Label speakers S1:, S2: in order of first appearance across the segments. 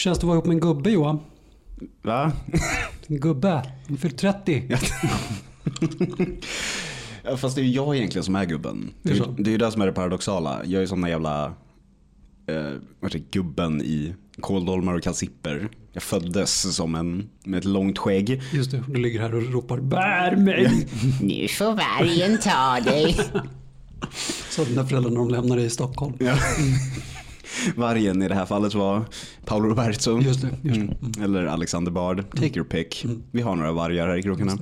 S1: känns det att vara ihop med en gubbe Johan?
S2: Va?
S1: En gubbe, han fyllt 30.
S2: Ja, fast det är ju jag egentligen som är gubben.
S1: Det
S2: Det
S1: är så.
S2: det är ju det som är det paradoxala. Jag är som den jävla eh, vad heter det, gubben i kåldolmar och kalsipper. Jag föddes som en med ett långt skägg.
S1: Just det, du ligger här och ropar bär mig.
S3: Nu får vargen ta dig.
S1: Så dina föräldrar när de lämnar dig i Stockholm.
S2: Ja. Vargen i det här fallet var Paolo Roberto.
S1: Just det, just det.
S2: Mm. Eller Alexander Bard. Take your pick. Vi har några vargar här i krokarna.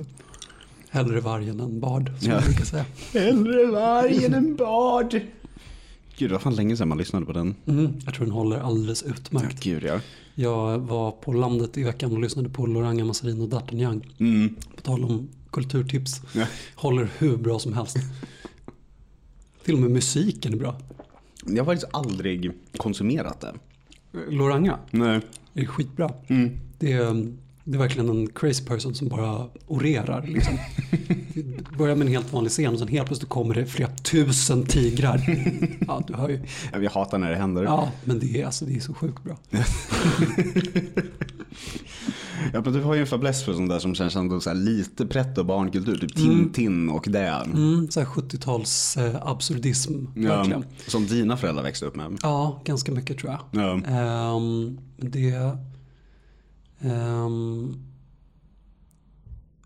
S1: Hellre vargen än bard, som
S2: Ja.
S1: jag brukar säga.
S2: Hellre vargen än Bard. Gud, det var fan länge sedan man lyssnade på den.
S1: Mm, jag tror den håller alldeles
S2: Ja,
S1: utmärkt.
S2: gud ja.
S1: Jag var på landet i veckan och lyssnade på Loranga Massarin och D'Artagnan.
S2: Mm.
S1: På tal om kulturtips.
S2: Ja.
S1: Håller hur bra som helst. Till och med musiken är bra.
S2: Jag har faktiskt aldrig konsumerat det.
S1: Loranga
S2: Nej.
S1: är skitbra.
S2: Mm.
S1: Det är, det är verkligen en crazy person som bara orerar. Liksom. Börjar med en helt vanlig scen och sen helt plötsligt kommer det flera tusen tigrar. Ja, du hör ju.
S2: Jag hatar när det händer.
S1: Ja, men det är, alltså, det är så sjukt bra.
S2: Ja, men du har ju en fäbless för sånt där som känns ändå så lite pretto barnkultur. Typ Tintin och det.
S1: Mm, så här 70-tals eh, absurdism,
S2: Ja,
S1: verkligen.
S2: som dina föräldrar växte upp med.
S1: Ja, ganska mycket tror jag.
S2: Ja.
S1: Ehm, det... ehm,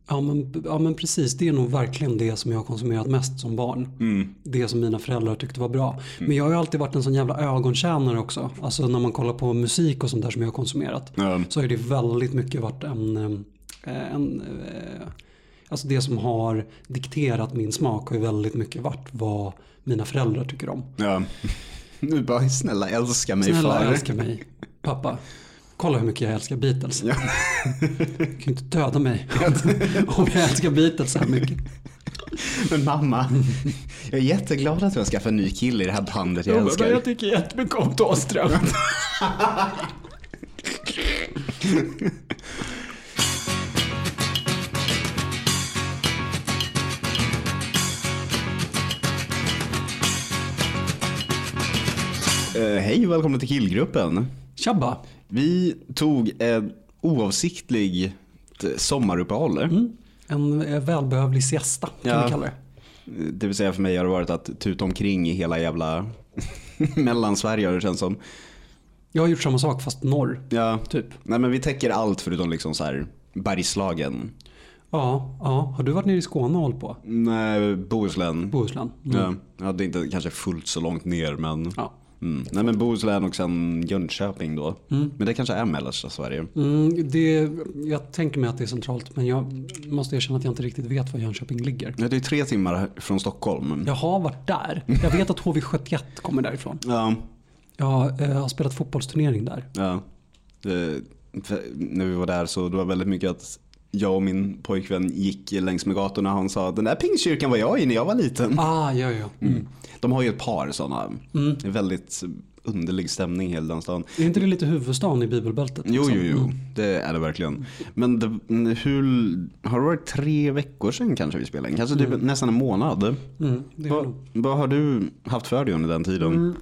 S1: ja, men, ja men precis, det är nog verkligen det som jag har konsumerat mest som barn.
S2: Mm.
S1: Det som mina föräldrar tyckte var bra. Men jag har ju alltid varit en sån jävla ögontjänare också. Alltså när man kollar på musik och sånt där som jag har konsumerat.
S2: Ja.
S1: Så har det väldigt mycket varit en... eh, en eh, alltså det som har dikterat min smak har ju väldigt mycket varit vad mina föräldrar tycker om.
S2: Ja. Nu bara snälla älska mig
S1: Snälla
S2: far.
S1: älska mig. Pappa, kolla hur mycket jag älskar Beatles.
S2: Ja.
S1: Du kan ju inte döda mig om jag älskar Beatles så här mycket.
S2: Men mamma, jag är jätteglad att jag skaffat en ny kille i det här bandet jag älskar.
S1: tycker jättemycket om Thåström.
S2: Eh, hej och välkommen till killgruppen.
S1: Tjabba.
S2: Vi tog ett oavsiktligt sommaruppehåll.
S1: En eh, välbehövlig siesta kan
S2: Ja.
S1: vi kalla det.
S2: Det vill säga för mig har det varit att tuta omkring i hela jävla Mellansverige har det känns som.
S1: Jag har gjort samma sak fast norr.
S2: Ja,
S1: Typ.
S2: nej men vi täcker allt förutom liksom så här Bergslagen.
S1: Ja, ja. Har du varit nere i Skåne och hållit på?
S2: Nej, Bohuslän.
S1: Bohuslän? Mm.
S2: Ja, ja, det är inte kanske fullt så långt ner men.
S1: Ja.
S2: Mm. Nej men Bohuslän och sen Jönköping då. Men det kanske är mellersta Sverige.
S1: Mm, det, jag tänker mig att det är centralt men jag måste erkänna att jag inte riktigt vet var Jönköping ligger.
S2: Ja, det är tre timmar från Stockholm.
S1: Jag har varit där. Jag vet att HV71 kommer därifrån.
S2: Ja,
S1: Jag eh, har spelat fotbollsturnering där.
S2: ja. Det, för när vi var där så det var väldigt mycket att jag och min pojkvän gick längs med gatorna och han sa den där pingstkyrkan var jag i när jag var liten.
S1: Ah, ja, ja. Mm.
S2: De har ju ett par sådana. Är väldigt underlig stämning hela den stan.
S1: Är inte det lite huvudstaden i bibelbältet?
S2: Jo,
S1: liksom?
S2: jo, jo.
S1: Mm.
S2: Det är det verkligen. Men det, hur, har det varit tre veckor sedan kanske vi spelade in? Kanske typ nästan en månad.
S1: Mm,
S2: Vad, vad har du haft för dig under den tiden?
S1: Mm.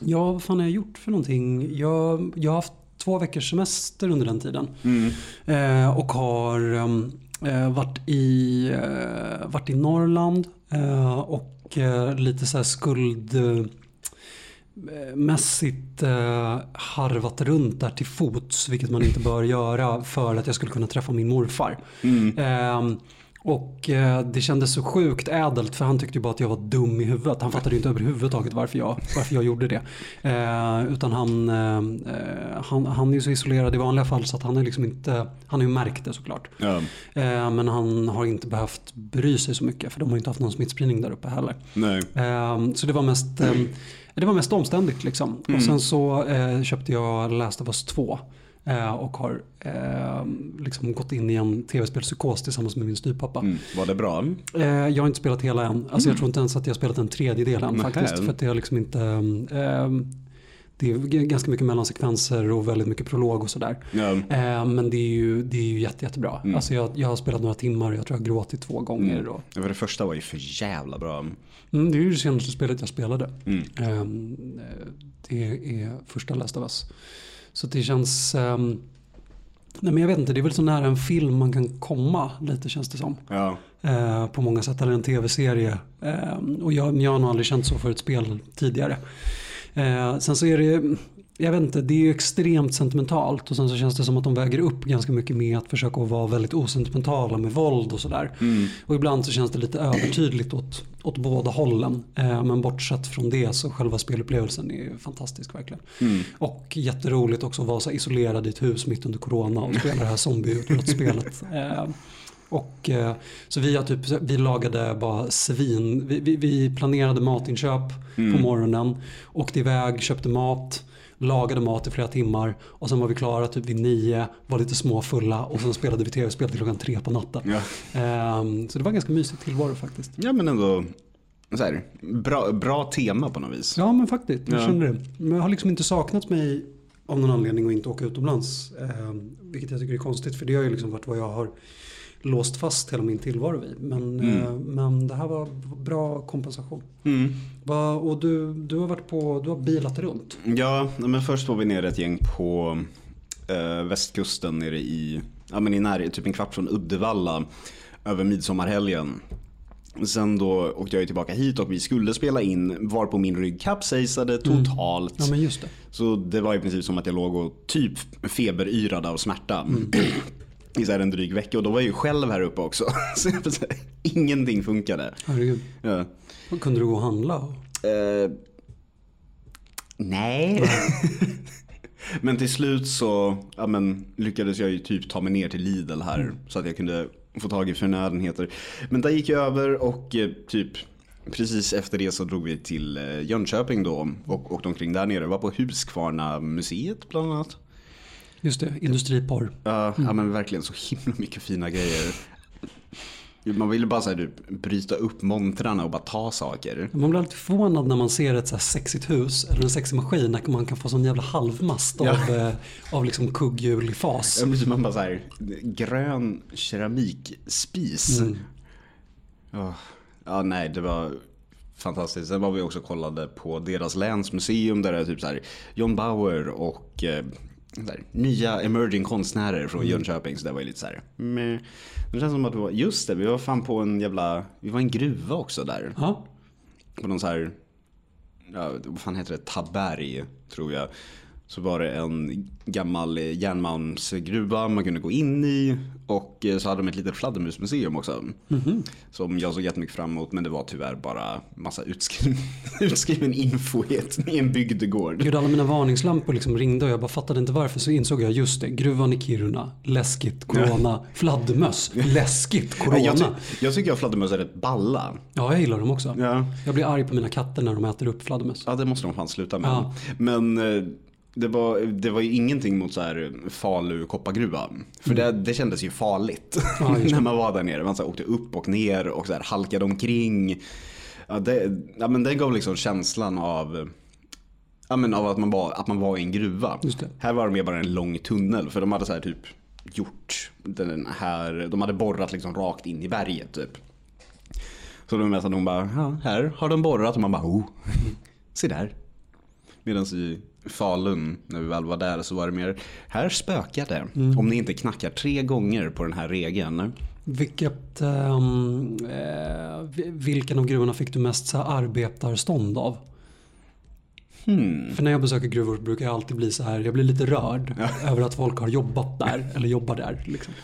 S1: Ja, vad fan har jag gjort för någonting? Jag, jag har haft två veckors semester under den tiden.
S2: Mm.
S1: Eh, och har ehm, eh, varit, i, eh, varit i Norrland eh, och eh, lite så här skuld eh, mässigt eh, harvat runt där till fots, vilket man inte bör göra för att jag skulle kunna träffa min morfar.
S2: Mm.
S1: Ehm, och eh, det kändes så sjukt ädelt för han tyckte ju bara att jag var dum i huvudet. Han fattade ju inte överhuvudtaget varför jag, varför jag gjorde det. Eh, utan han, eh, han, han är ju så isolerad i vanliga fall så att han är liksom inte, han har ju märkt det såklart.
S2: Ja.
S1: Eh, men han har inte behövt bry sig så mycket för de har ju inte haft någon smittspridning där uppe heller.
S2: Nej.
S1: Eh, så det var mest, eh, det var mest omständigt liksom. Och sen så eh, köpte jag Last of Us 2. Eh, och har eh, liksom gått in i en tv-spelspsykos tillsammans med min styvpappa.
S2: Mm. Var det bra?
S1: Eh, jag har inte spelat hela än. Alltså jag tror inte ens att jag har spelat en tredjedel än faktiskt. För att det har liksom inte... Eh, det är ganska mycket mellansekvenser och väldigt mycket prolog och sådär. Eh, men det är ju, det är ju jätte, jättebra. Alltså jag, jag har spelat några timmar och jag tror jag har gråtit två gånger.
S2: För det första var ju för jävla bra.
S1: mm, det är ju det senaste spelet jag spelade.
S2: Mm.
S1: Eh, det är första Last of Us. Så det känns... ehm, nej men jag vet inte, det är väl så nära en film man kan komma lite känns det som.
S2: Ja.
S1: Eh, på många sätt, eller en tv-serie. Eh, och jag, jag har nog aldrig känt så för ett spel tidigare. Eh, sen så är det, jag vet inte, det är ju extremt sentimentalt och sen så känns det som att de väger upp ganska mycket med att försöka vara väldigt osentimentala med våld och sådär. Och ibland så känns det lite övertydligt åt, åt båda hållen. Eh, men bortsett från det så själva spelupplevelsen är ju fantastisk verkligen. Och jätteroligt också att vara så isolerad i ett hus mitt under corona och spela det här zombieutbrottsspelet. Eh, och, eh, så vi, har typ, vi lagade bara svin. Vi, vi, vi planerade matinköp på morgonen. Åkte iväg, köpte mat. Lagade mat i flera timmar. Och sen var vi klara typ vid nio. Var lite småfulla. Och sen spelade vi tv-spel till klockan tre på natten.
S2: Ja.
S1: Ehm, så det var en ganska mysig tillvaro faktiskt.
S2: ja, men ändå så här, bra, bra tema på något vis.
S1: Ja men faktiskt, jag
S2: Ja.
S1: kände det. Men jag har liksom inte saknat mig av någon anledning att inte åka utomlands. Eh, vilket jag tycker är konstigt för det har ju liksom varit vad jag har låst fast hela min tillvaro vid. Men, eh, men det här var bra kompensation.
S2: Mm.
S1: Va, och du, du har varit på, du har bilat runt.
S2: Ja, men först var vi nere ett gäng på eh, västkusten nere i, ja men i närheten, typ en kvart från Uddevalla över midsommarhelgen. Sen då åkte jag tillbaka hit och vi skulle spela in var på min rygg kapsejsade totalt.
S1: Ja men just det.
S2: Så det var i princip som att jag låg och typ feberyrade av smärta. I så här en dryg vecka och då var jag ju själv här uppe också. Så jag säga, ingenting funkade.
S1: Herregud.
S2: Ja.
S1: Kunde du gå och handla?
S2: Eh, nej. men till slut så ja, men, lyckades jag ju typ ta mig ner till Lidl här. Så att jag kunde få tag i förnödenheter. Men där gick jag över och eh, typ precis efter det så drog vi till eh, Jönköping då. Och åkte omkring där nere. Var på Huskvarna museet bland annat.
S1: Just det, industriporr.
S2: Ja, ja men verkligen så himla mycket fina grejer. Man ville bara så här, bryta upp montrarna och bara ta saker.
S1: Man blir alltid förvånad när man ser ett så här sexigt hus eller en sexig maskin. När man kan få sån jävla halvmast av,
S2: Ja.
S1: eh, av liksom kugghjul i fas.
S2: Man bara så här, grön keramikspis.
S1: Mm.
S2: Ja, ja, nej, det var fantastiskt. Sen var vi också kollade på deras länsmuseum där det är typ så här John Bauer och här, nya emerging konstnärer från Jönköping. Så det var ju lite så här. meh. Det känns som att vi var, just det, vi var fan på en jävla, vi var i en gruva också där.
S1: Ja,
S2: På någon så här, ja, vad fan heter det, Taberg tror jag. Så var det en gammal järnmalmsgruva man kunde gå in i. Och eh, så hade de ett litet fladdermusmuseum också. Som jag såg jättemycket fram emot men det var tyvärr bara massa utskriven, utskriven info i, en bygdegård.
S1: Gud, alla mina varningslampor liksom ringde och jag bara fattade inte varför. Så insåg jag just det, gruvan i Kiruna, läskigt, corona, fladdermöss, läskigt,
S2: Jag, ty-
S1: corona.
S2: jag tycker att fladdermöss är rätt balla.
S1: Ja, jag gillar dem också.
S2: Ja.
S1: Jag blir arg på mina katter när de äter upp fladdermöss.
S2: Ja, det måste de fan sluta med.
S1: Ja.
S2: Men eh, det var, det var ju ingenting mot så här Falu koppargruva. För det, det kändes ju farligt
S1: Mm. Ja,
S2: när man var där nere. Man så åkte upp och ner och så här, halkade omkring. Ja, det, ja, men det gav liksom känslan av, ja, men av att, man var, att man var i en gruva. Här var det mer bara en lång tunnel. För de hade så här typ gjort den här, de hade borrat liksom rakt in i berget typ. Så de att de bara, ja, här har de borrat och man bara, oh, se där. Medan i Falun, när vi väl var där, så var det mer, här spökar det. Om ni inte knackar tre gånger på den här regeln.
S1: Vilket, ehm, eh, vi- vilken av gruvorna fick du mest så här, arbetarstånd av?
S2: Hmm.
S1: För när jag besöker gruvor brukar jag alltid bli så här, jag blir lite rörd över att folk har jobbat där eller jobbar där. Liksom.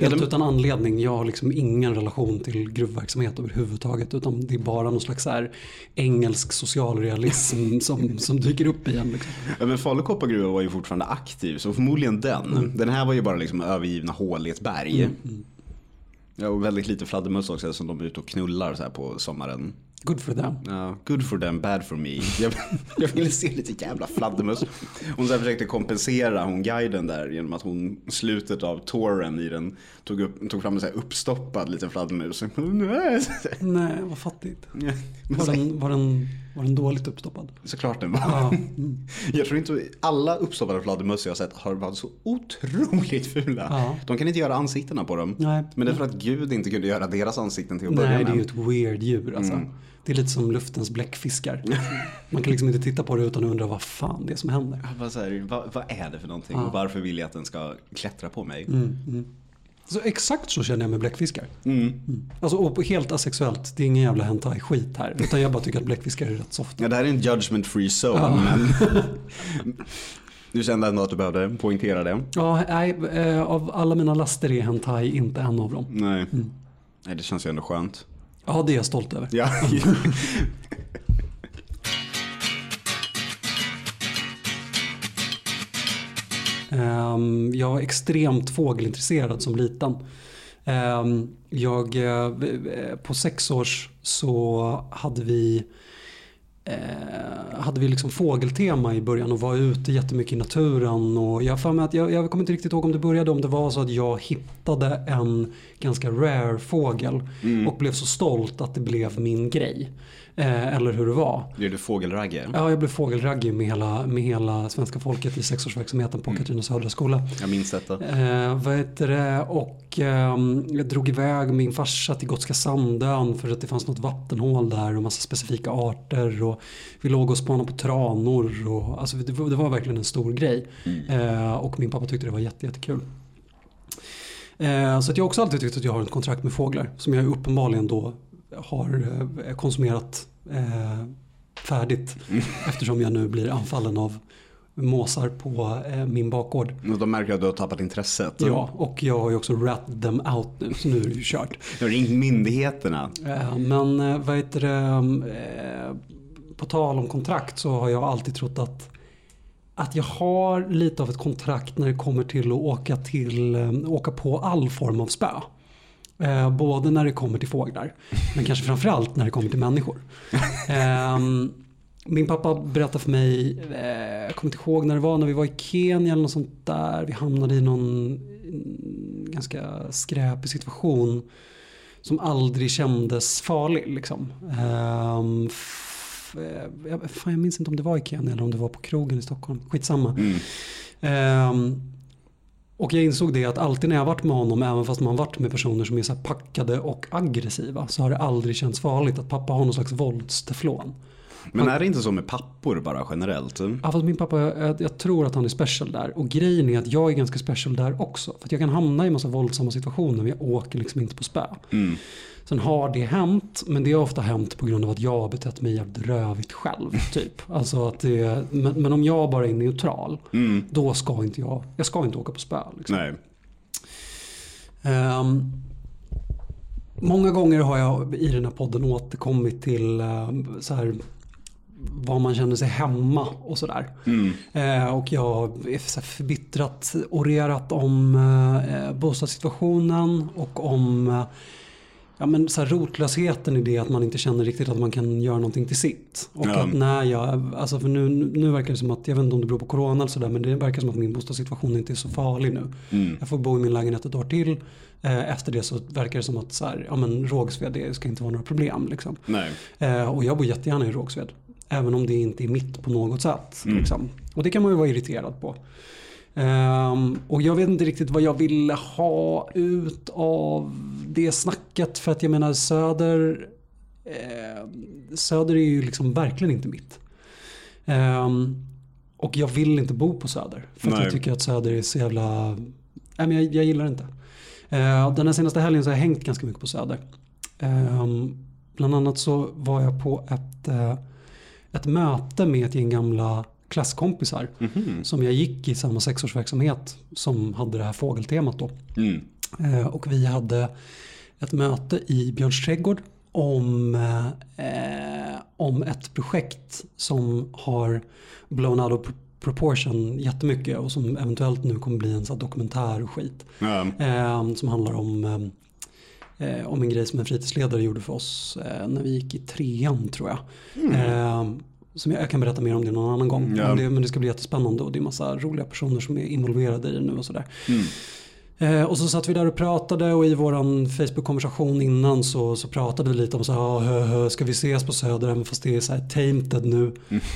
S1: Helt
S2: de-
S1: utan anledning, jag har liksom ingen relation till gruvverksamhet överhuvudtaget. Utan det är bara någon slags här engelsk socialrealism som, som dyker upp igen. Liksom.
S2: Ja, men Falu koppargruva var ju fortfarande aktiv, så förmodligen den. Den här var ju bara liksom övergivna hål i ett berg. Ja, och väldigt lite fladdermöss också som de är ute och knullar så här på sommaren.
S1: Good for them.
S2: Ja, good for them, bad for me. Jag, jag ville se lite jävla fladdermöss. Hon så försökte kompensera hon guiden där genom att hon i slutet av touren i den tog, upp, tog fram en så här uppstoppad liten fladdermus. Nej.
S1: Nej, vad fattigt. Var
S2: så,
S1: den, var den, var den dåligt uppstoppad?
S2: såklart den var.
S1: Ja.
S2: Jag tror inte alla uppstoppade fladdermöss jag har sett har varit så otroligt fula.
S1: Ja.
S2: De kan inte göra ansiktena på dem.
S1: Nej.
S2: Men det är för att Gud inte kunde göra deras ansikten till att börja
S1: Nej,
S2: med.
S1: det är ju ett weird djur alltså.
S2: Mm.
S1: Det är lite som luftens bläckfiskar. Man kan liksom inte titta på det utan att undra vad fan det är som händer.
S2: Här, vad, vad är det för någonting
S1: Ja.
S2: och varför vill jag att den ska klättra på mig?
S1: Mm, mm. Så exakt så känner jag med bläckfiskar.
S2: Mm.
S1: Alltså, och helt asexuellt, det är ingen jävla hentai-skit här. Utan jag bara tycker att bläckfiskar är rätt soft.
S2: Ja, det här är en judgment free zone
S1: Ja.
S2: men du kände ändå att du behövde poängtera det?
S1: Ja, nej, eh, av alla mina laster är hentai inte en av dem.
S2: Nej.
S1: Mm.
S2: Nej, det känns ju ändå skönt.
S1: Ja, det är jag stolt över.
S2: Ja.
S1: Ehm, Jag var extremt fågelintresserad som liten. Ehm, Jag, eh, på sex års så hade vi eh, hade vi liksom fågeltema i början och var ute jättemycket i naturen. Och jag, för att jag, jag kommer inte riktigt ihåg om det började om det var så att jag hittade en ganska rare fågel och blev så stolt att det blev min grej. Eh, eller hur det var.
S2: Blev du fågelragge?
S1: Ja, jag blev fågelraggig med hela, med hela svenska folket i sexårsverksamheten på Katarina Södra skola.
S2: Jag minns detta.
S1: Eh, vad heter det? Och ehm, jag drog iväg min farsa till Gotska Sandön för att det fanns något vattenhål där och massa specifika arter. Och vi låg och spanade på tranor. Och, alltså, det, var, det var verkligen en stor grej. Eh, och min pappa tyckte det var jätte, jättekul. Eh, så att jag har också alltid tyckt att jag har ett kontrakt med fåglar som jag uppenbarligen då har eh, konsumerat eh, färdigt eftersom jag nu blir anfallen av måsar på eh, min bakgård.
S2: De märker att du har tappat intresset.
S1: Ja, och jag har ju också rat them out nu så nu är det ju kört.
S2: Du har ringt myndigheterna.
S1: Eh, men eh, vad heter det, eh, på tal om kontrakt så har jag alltid trott att att jag har lite av ett kontrakt när det kommer till att åka, till, eh, åka på all form av spö. Eh, både när det kommer till fåglar, men kanske framförallt när det kommer till människor. Ehm, min pappa berättade för mig, eh, jag kommer inte ihåg när det var, när vi var i Kenya eller något sånt där. Vi hamnade i någon mm, ganska skräpig situation som aldrig kändes farlig. Liksom. Ehm, eh, jag, fan, jag minns inte om det var i Kenya eller om det var på krogen i Stockholm. Skitsamma.
S2: Mm.
S1: Ehm, och jag insåg det att alltid när jag varit med honom, även fast man varit med personer som är så packade och aggressiva, så har det aldrig känts farligt att pappa har någon slags våldsteflon.
S2: Men är det inte så med pappor bara generellt?
S1: Ja, fast min pappa, jag, jag tror att han är special där. Och grejen är att jag är ganska special där också. För jag kan hamna i massa våldsamma situationer men jag åker liksom inte på spö.
S2: Mm.
S1: Sen har det hänt, men det har ofta hänt på grund av att jag har betett mig jävligt rövigt själv. Typ. Alltså att det, men, men om jag bara är neutral,
S2: Mm.
S1: då ska inte jag, jag ska inte åka på spö. Liksom.
S2: Nej.
S1: Ehm, många gånger har jag i den här podden återkommit till ehm, så här, var man känner sig hemma och sådär.
S2: Mm.
S1: Eh, och jag är förbittrat orerat om eh, bostadssituationen och om eh, ja, men så här rotlösheten i det att man inte känner riktigt att man kan göra någonting till sitt. Och
S2: Ja.
S1: att när jag, alltså för nu, nu verkar det som att, jag vet inte om det beror på corona eller sådär, men det verkar som att min bostadssituation inte är så farlig nu.
S2: Mm.
S1: Jag får bo i min lägenhet ett år till. Eh, efter det så verkar det som att så här, ja, men Rågsved det ska inte vara några problem. Liksom. Eh, och jag bor jättegärna i Rågsved. Även om det inte är mitt på något sätt.
S2: Mm.
S1: Liksom. Och det kan man ju vara irriterad på. Ehm, och jag vet inte riktigt vad jag ville ha ut av det snacket. För att jag menar Söder, eh, Söder är ju liksom verkligen inte mitt. Ehm, och jag vill inte bo på Söder. För att jag tycker att Söder är så jävla... Nej men jag, jag gillar det inte. Eh, den här senaste helgen så har jag hängt ganska mycket på Söder. Ehm, bland annat så var jag på ett, eh, ett möte med ett gäng gamla klasskompisar.
S2: Mhm.
S1: Som jag gick i samma sexårsverksamhet som hade det här fågeltemat då.
S2: Mm.
S1: Eh, och vi hade ett möte i Björns trädgård om, eh, om ett projekt som har blown out of pro- proportion jättemycket och som eventuellt nu kommer bli en sån här dokumentär och skit.
S2: Ja.
S1: Eh, som handlar om, eh, om en grej som en fritidsledare gjorde för oss eh, när vi gick i trean tror jag. Eh, som jag, jag kan berätta mer om det någon annan gång. Men, det, men det ska bli jättespännande och det är massa roliga personer som är involverade i det nu och sådär.
S2: Mm.
S1: Eh, och så satt vi där och pratade och i våran Facebook-konversation innan så, så pratade vi lite om så här, "Ja, hö, hö, ska vi ses på Söder även fast det är så här tainted nu.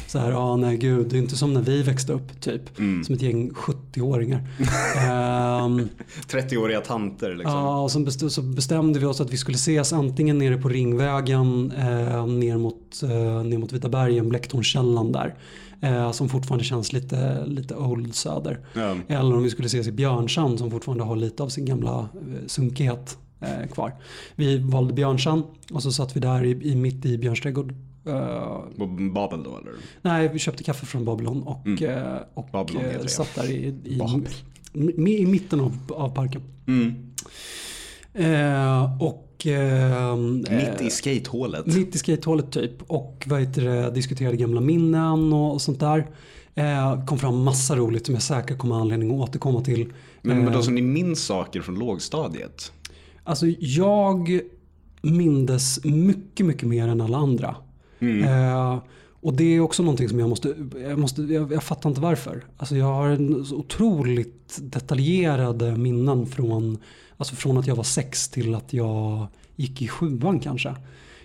S1: Så här, ja nej gud, det är inte som när vi växte upp typ. Som ett gäng 70-åringar. Ehm,
S2: 30-åriga tanter liksom.
S1: Ja, och så bestämde, så bestämde vi oss att vi skulle ses antingen nere på Ringvägen eh, ner, mot, eh, ner mot Vita bergen, Blecktornskällan där. Eh, som fortfarande känns lite, lite old söder.
S2: Ja.
S1: Eller om vi skulle ses i Björnsand som fortfarande har lite av sin gamla eh, sunkighet eh, kvar. Vi valde Björnsand och så satt vi där i, i mitt i Björns trädgård.
S2: På Babel då eller?
S1: nej, vi köpte kaffe från Babylon och, eh, och
S2: Babylon det.
S1: satt där i, i, i, i mitten av, av parken.
S2: Mm.
S1: Eh, och eh,
S2: Mitt i
S1: eh,
S2: skatehålet.
S1: mitt i skatehålet typ. Och vad heter det, diskuterade gamla minnen och, och sånt där. Eh, kom fram massa roligt som jag säkert kommer ha anledning att återkomma till.
S2: Men
S1: Eh,
S2: vadå, så ni minns saker från lågstadiet?
S1: Alltså jag mindes mycket, mycket mer än alla andra. Eh, och det är också någonting som jag måste, jag, måste jag, jag fattar inte varför. Alltså jag har en otroligt detaljerade minnen från, alltså från att jag var sex till att jag gick i sjuan kanske.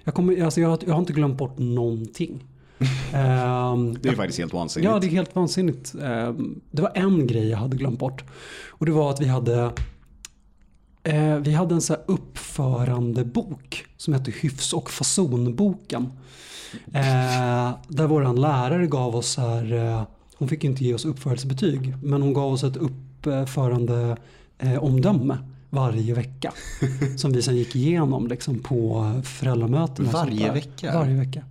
S1: Jag, kommer, alltså jag, jag har inte glömt bort någonting. Ehm,
S2: Det är ju faktiskt helt vansinnigt.
S1: Ja, det är helt vansinnigt. Ehm, Det var en grej jag hade glömt bort. Och det var att vi hade eh, vi hade en så här uppförandebok som hette Hyfs och fasonboken. Eh, där våran lärare gav oss här, eh, hon fick inte ge oss uppförelsebetyg, men hon gav oss ett uppförande eh, omdöme varje vecka. som vi sen gick igenom liksom, på föräldramöten.
S2: Varje
S1: där.
S2: vecka?
S1: Varje vecka.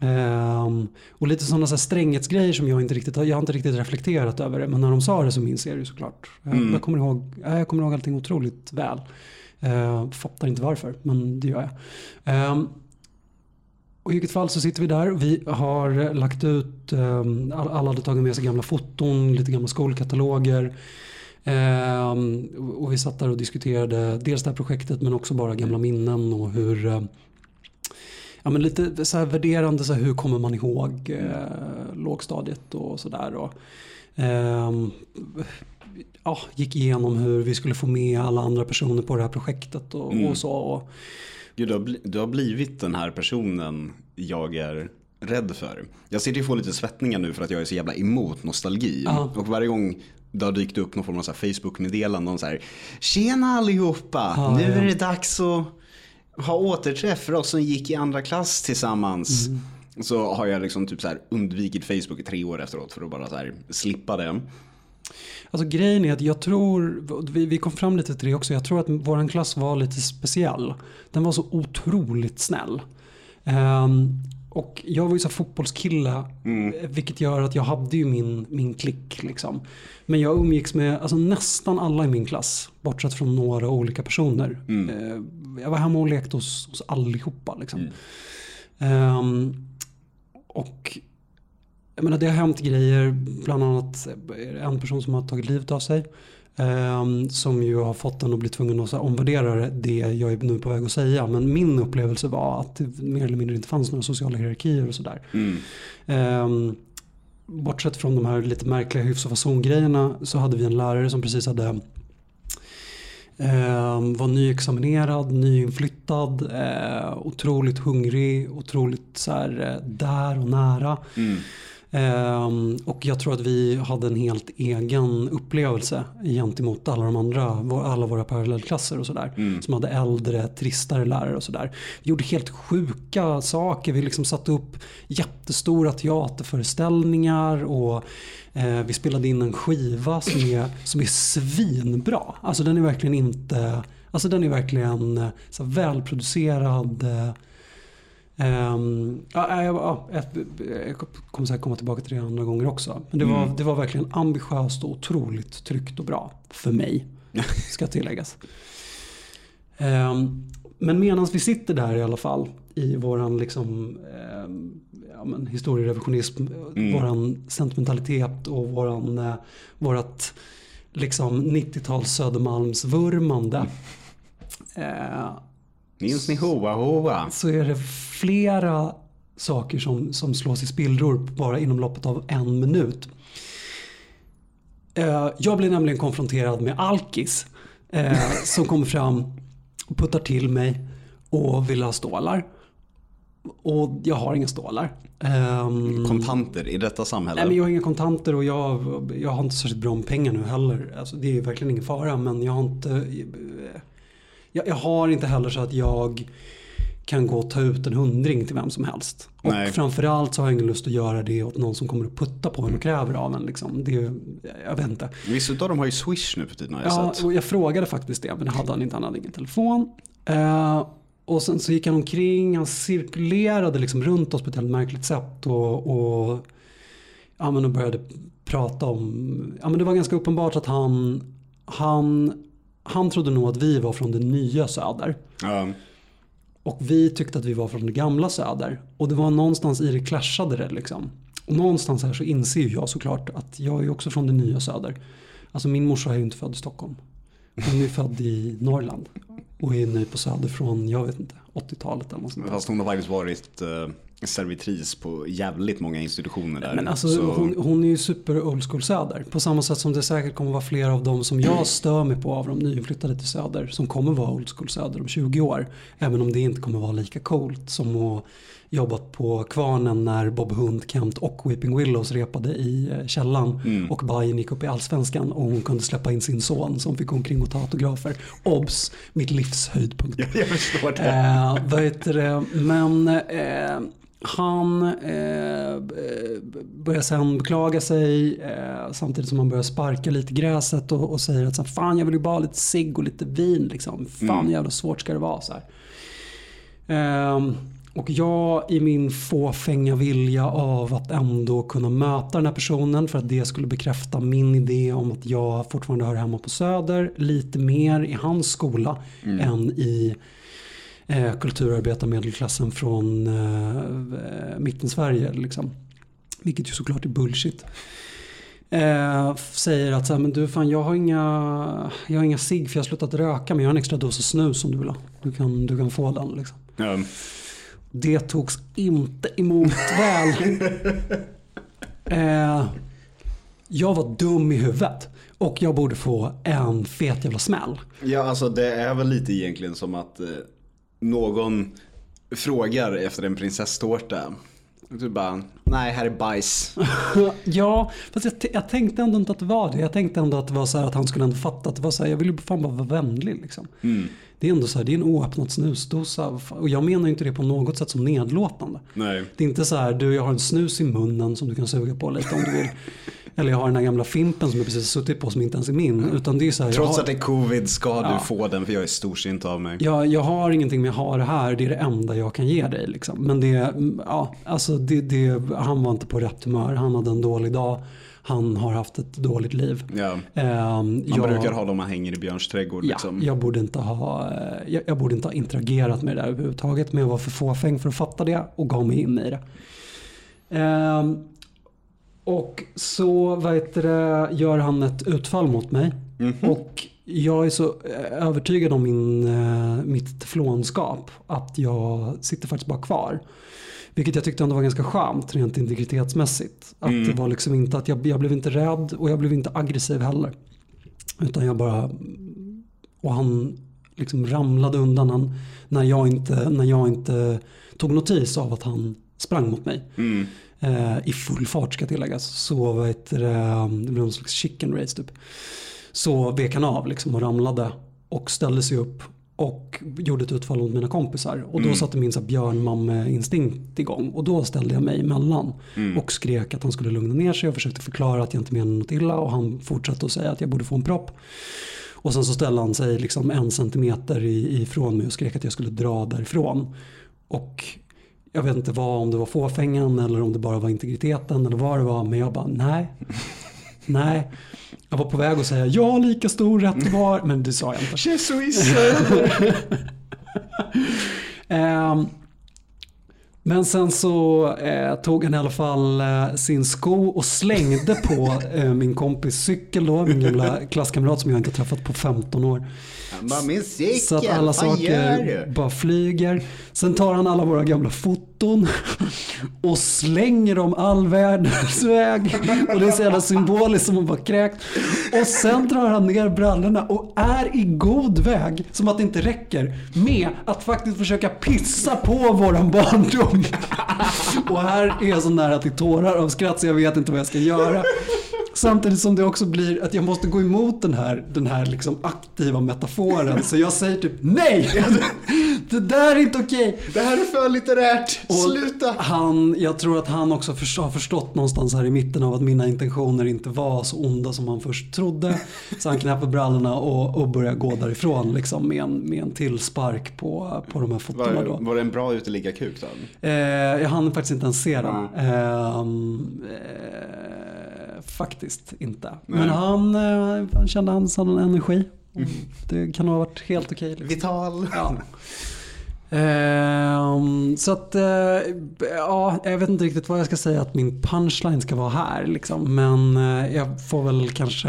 S1: Ehm, och lite sådana så stränghetsgrejer som jag inte riktigt jag har inte riktigt reflekterat över det. Men när de sa det så minns jag det såklart. Jag- Jag, kommer ihåg, ja, jag kommer ihåg allting otroligt väl. Uh, fattar inte varför, men det gör jag. Ehm, och I vilket fall så sitter vi där. Vi har lagt ut, um, alla hade tagit med sig gamla foton, lite gamla skolkataloger. Ehm, och vi satt där och diskuterade dels det här projektet men också bara gamla minnen och hur eh, Ja, men lite så värderande, så här, hur kommer man ihåg eh, lågstadiet och sådär. Och, ehm, ja, gick igenom hur vi skulle få med alla andra personer på det här projektet och, och så. Och,
S2: Gud, du, har du har blivit den här personen jag är rädd för. Jag sitter ju och får lite svettningar nu för att jag är så jävla emot nostalgi.
S1: Ja.
S2: Och varje gång det har dykt upp någon form av Facebook-meddelande om så här Tjena allihopa!
S1: Ja,
S2: nu
S1: ja.
S2: är det dags att ha återträff för oss som gick i andra klass tillsammans.
S1: Mm.
S2: Så har jag liksom typ så här undvikit Facebook i tre år efteråt för att bara så här slippa det.
S1: Alltså grejen är att jag tror, vi, vi kom fram lite till det också, jag tror att våran klass var lite speciell. Den var så otroligt snäll. Ehm, och jag var ju så här fotbollskille, vilket gör att jag hade ju min, min klick. Liksom. Men jag umgicks med alltså, nästan alla i min klass, bortsett från några olika personer. Eh, jag var hemma och lekte hos, hos allihopa. Liksom. Ehm, och jag menar, det har hänt grejer, bland annat en person som har tagit livet av sig. Ehm, som ju har fått en att bli tvungen att omvärdera det jag är nu på väg att säga. Men min upplevelse var att det mer eller mindre inte fanns några sociala hierarkier och sådär. Um, bortsett från de här lite märkliga hyfs och fason-grejerna så hade vi en lärare som precis hade ehm, var nyexaminerad, nyinflyttad, eh, otroligt hungrig, otroligt så här, eh, där och nära. Ehm, och jag tror att vi hade en helt egen upplevelse gentemot alla de andra, alla våra parallellklasser och sådär. Som hade äldre, tristare lärare och sådär. Vi gjorde helt sjuka saker. Vi liksom satte upp jättestora teaterföreställningar och eh, vi spelade in en skiva som är, som är svinbra. Alltså den är verkligen inte, alltså den är verkligen eh, så välproducerad. Eh, Ehm, ja, ja, ja, jag kommer säkert komma tillbaka till det andra gånger också. Men det var, det var verkligen ambitiöst och otroligt tryggt och bra. För mig, ska tilläggas. Ehm, men medan vi sitter där i alla fall i våran liksom, men historierevisionism, våran sentimentalitet och våran, eh, vårat liksom 90-tals Södermalmsvurmande. Eh,
S2: Minns ni Hoa Hoa?
S1: så är det flera saker som, som slås i spillror bara inom loppet av en minut. Eh, jag blir nämligen konfronterad med Alkis eh, som kommer fram och puttar till mig och vill ha stålar. Och jag har inga stålar. Ehm,
S2: Kontanter i detta samhälle.
S1: Nej men jag har inga kontanter och jag, jag har inte särskilt bra med pengar nu heller. Alltså, det är verkligen ingen fara men jag har inte jag, jag har inte heller så att jag kan gå och ta ut en hundring till vem som helst.
S2: Nej.
S1: Och framförallt så har jag ingen lust att göra det åt någon som kommer att putta på en och kräver av en. Liksom. Det, jag vet inte.
S2: Vissa av dem har ju Swish nu för tiden har jag
S1: Ja,
S2: sett.
S1: och jag frågade faktiskt det men det hade han inte. Han hade ingen telefon. Eh, och sen så gick han omkring, han cirkulerade liksom runt oss på ett helt märkligt sätt. Och, och, ja, men och började prata om, ja men det var ganska uppenbart att han, han, han trodde nog att vi var från det nya söder.
S2: Ja.
S1: Och vi tyckte att vi var från det gamla söder. Och det var någonstans i det clashade det liksom. Och någonstans här så inser jag såklart att jag är också från det nya söder. Alltså min morsa är ju inte född i Stockholm. Hon är född i Norrland. Och är ny på söder från, jag vet inte, 80-talet eller något sånt.
S2: Fast hon har faktiskt varit eh, servitris på jävligt många institutioner där.
S1: Men alltså
S2: Så-
S1: hon, hon är ju super old school söder. På samma sätt som det säkert kommer vara flera av dem som jag stör mig på av de nyinflyttade till söder. Som kommer vara old school söder om 20 år. Även om det inte kommer vara lika coolt som att jobbat på Kvarnen när Bob Hund, Kent och Weeping Willows repade i eh, källan. Och Bajen gick upp i Allsvenskan och hon kunde släppa in sin son som fick omkring och ta autografer. Obs! Mitt livs höjdpunkt.
S2: Jag förstår det.
S1: Eh, vad heter det? Men eh, han eh, börjar sen beklaga sig eh, samtidigt som han börjar sparka lite i gräset och, och säger att så här, fan jag vill ju bara ha lite cigg och lite vin liksom. Fan jävla svårt ska det vara så här. Ehm, och jag i min fåfänga vilja av att ändå kunna möta den här personen för att det skulle bekräfta min idé om att jag fortfarande hör hemma på Söder lite mer i hans skola än i eh, kulturarbetarmedelklassen från eh, mitten-Sverige. Liksom. Vilket ju såklart är bullshit. Eh, säger att så här, men du fan jag har inga, jag har inga cigg för jag har slutat röka men jag har en extra dos snus om du vill ha. Du kan, du kan få den liksom.
S2: Ja.
S1: Det togs inte emot väl. eh, jag var dum i huvudet. Och jag borde få en fet jävla smäll.
S2: ja, alltså det är väl lite egentligen som att eh, någon frågar efter en prinsesstårta. Och du bara, nej här är bajs.
S1: ja, fast jag, jag tänkte ändå inte att det var det. Jag tänkte ändå att det var så här att han skulle ändå fatta att det var så här, jag vill ju fan bara vara vänlig liksom. Det är ändå så här, det är en oöppnad snusdosa. Och jag menar ju inte det på något sätt som nedlåtande.
S2: Nej.
S1: Det är inte så här, du jag har en snus i munnen som du kan suga på lite om du vill. Eller jag har den här gamla fimpen som jag precis har suttit på som inte ens är min. Utan det är så här,
S2: Trots
S1: har,
S2: att det är covid ska
S1: Ja.
S2: du få den för jag är storsint av mig.
S1: jag, jag har ingenting men jag har det här. Det är det enda jag kan ge dig. Liksom. Men det, ja, alltså det, det, han var inte på rätt humör. Han hade en dålig dag. Han har haft ett dåligt liv.
S2: Ja.
S1: Ehm,
S2: Man
S1: jag-
S2: brukar ha dem man hänger i Björns trädgård.
S1: Ja,
S2: liksom.
S1: jag, borde inte ha, jag, jag borde inte ha interagerat med det där överhuvudtaget. Men jag var för fåfäng för att fatta det och gav mig in i det. Ehm, och så vad heter det, gör han ett utfall mot mig. Och jag är så eh, övertygad om min, eh, mitt teflonskap att jag sitter faktiskt bara kvar. Vilket jag tyckte ändå var ganska skönt rent integritetsmässigt. Att det var liksom inte att jag, jag blev inte rädd och jag blev inte aggressiv heller. Utan jag bara och han liksom ramlade undan han, när, jag inte, när jag inte tog notis av att han sprang mot mig.
S2: Mm.
S1: Eh, I full fart ska tilläggas. Så vad heter det, det blev någon slags chicken race typ. Så vek han av liksom och ramlade och ställde sig upp och gjorde ett utfall mot mina kompisar. Och då satte min björnmamme-instinkt igång. Och då ställde jag mig emellan och skrek att han skulle lugna ner sig och försökte förklara att jag inte menade något illa. Och han fortsatte att säga att jag borde få en propp. Och sen så ställde han sig liksom en centimeter ifrån mig och skrek att jag skulle dra därifrån. Och jag vet inte vad, om det var fåfängan eller om det bara var integriteten eller vad det var. Men jag bara nej. Nej. Jag var på väg att säga ja lika stor rätt var. Men det sa jag inte.
S2: Jesuiser!
S1: Ehm, men sen så eh, tog han i alla fall eh, sin sko och slängde på eh, min kompis cykel då. Min gamla klasskamrat som jag inte träffat på 15 år.
S2: Han bara, min cykel,
S1: Så att alla saker bara flyger. Sen tar han alla våra gamla foton och slänger dem all världens väg. Och det är så jävla symboliskt som att vara kräkt. Och sen drar han ner brallorna och är i god väg, som att det inte räcker, med att faktiskt försöka pissa på våran barndom. Och här är jag så nära till tårar av skratt så jag vet inte vad jag ska göra. Samtidigt som det också blir att jag måste gå emot den här, den här liksom aktiva metaforen. Så jag säger typ nej! Det där är inte okej.
S2: Det här är för litterärt.
S1: Och
S2: Sluta.
S1: Han, jag tror att han också först- har förstått någonstans här i mitten av att mina intentioner inte var så onda som han först trodde. Så han knäpper brallorna och, och börjar gå därifrån liksom, med, en, med en till spark på, på de här fotona.
S2: Var, var det en bra uteliggarkuk då?
S1: Eh, jag hann faktiskt inte ens se den.
S2: Nej.
S1: Ehm, eh, faktiskt inte. Men
S2: Nej.
S1: han, eh, han kände hans hade en energi. Det kan ha varit helt okej. liksom.
S2: Vital.
S1: Ja. Ehm, så att, eh, ja, jag vet inte riktigt vad jag ska säga att min punchline ska vara här. Liksom. Men eh, jag får väl kanske...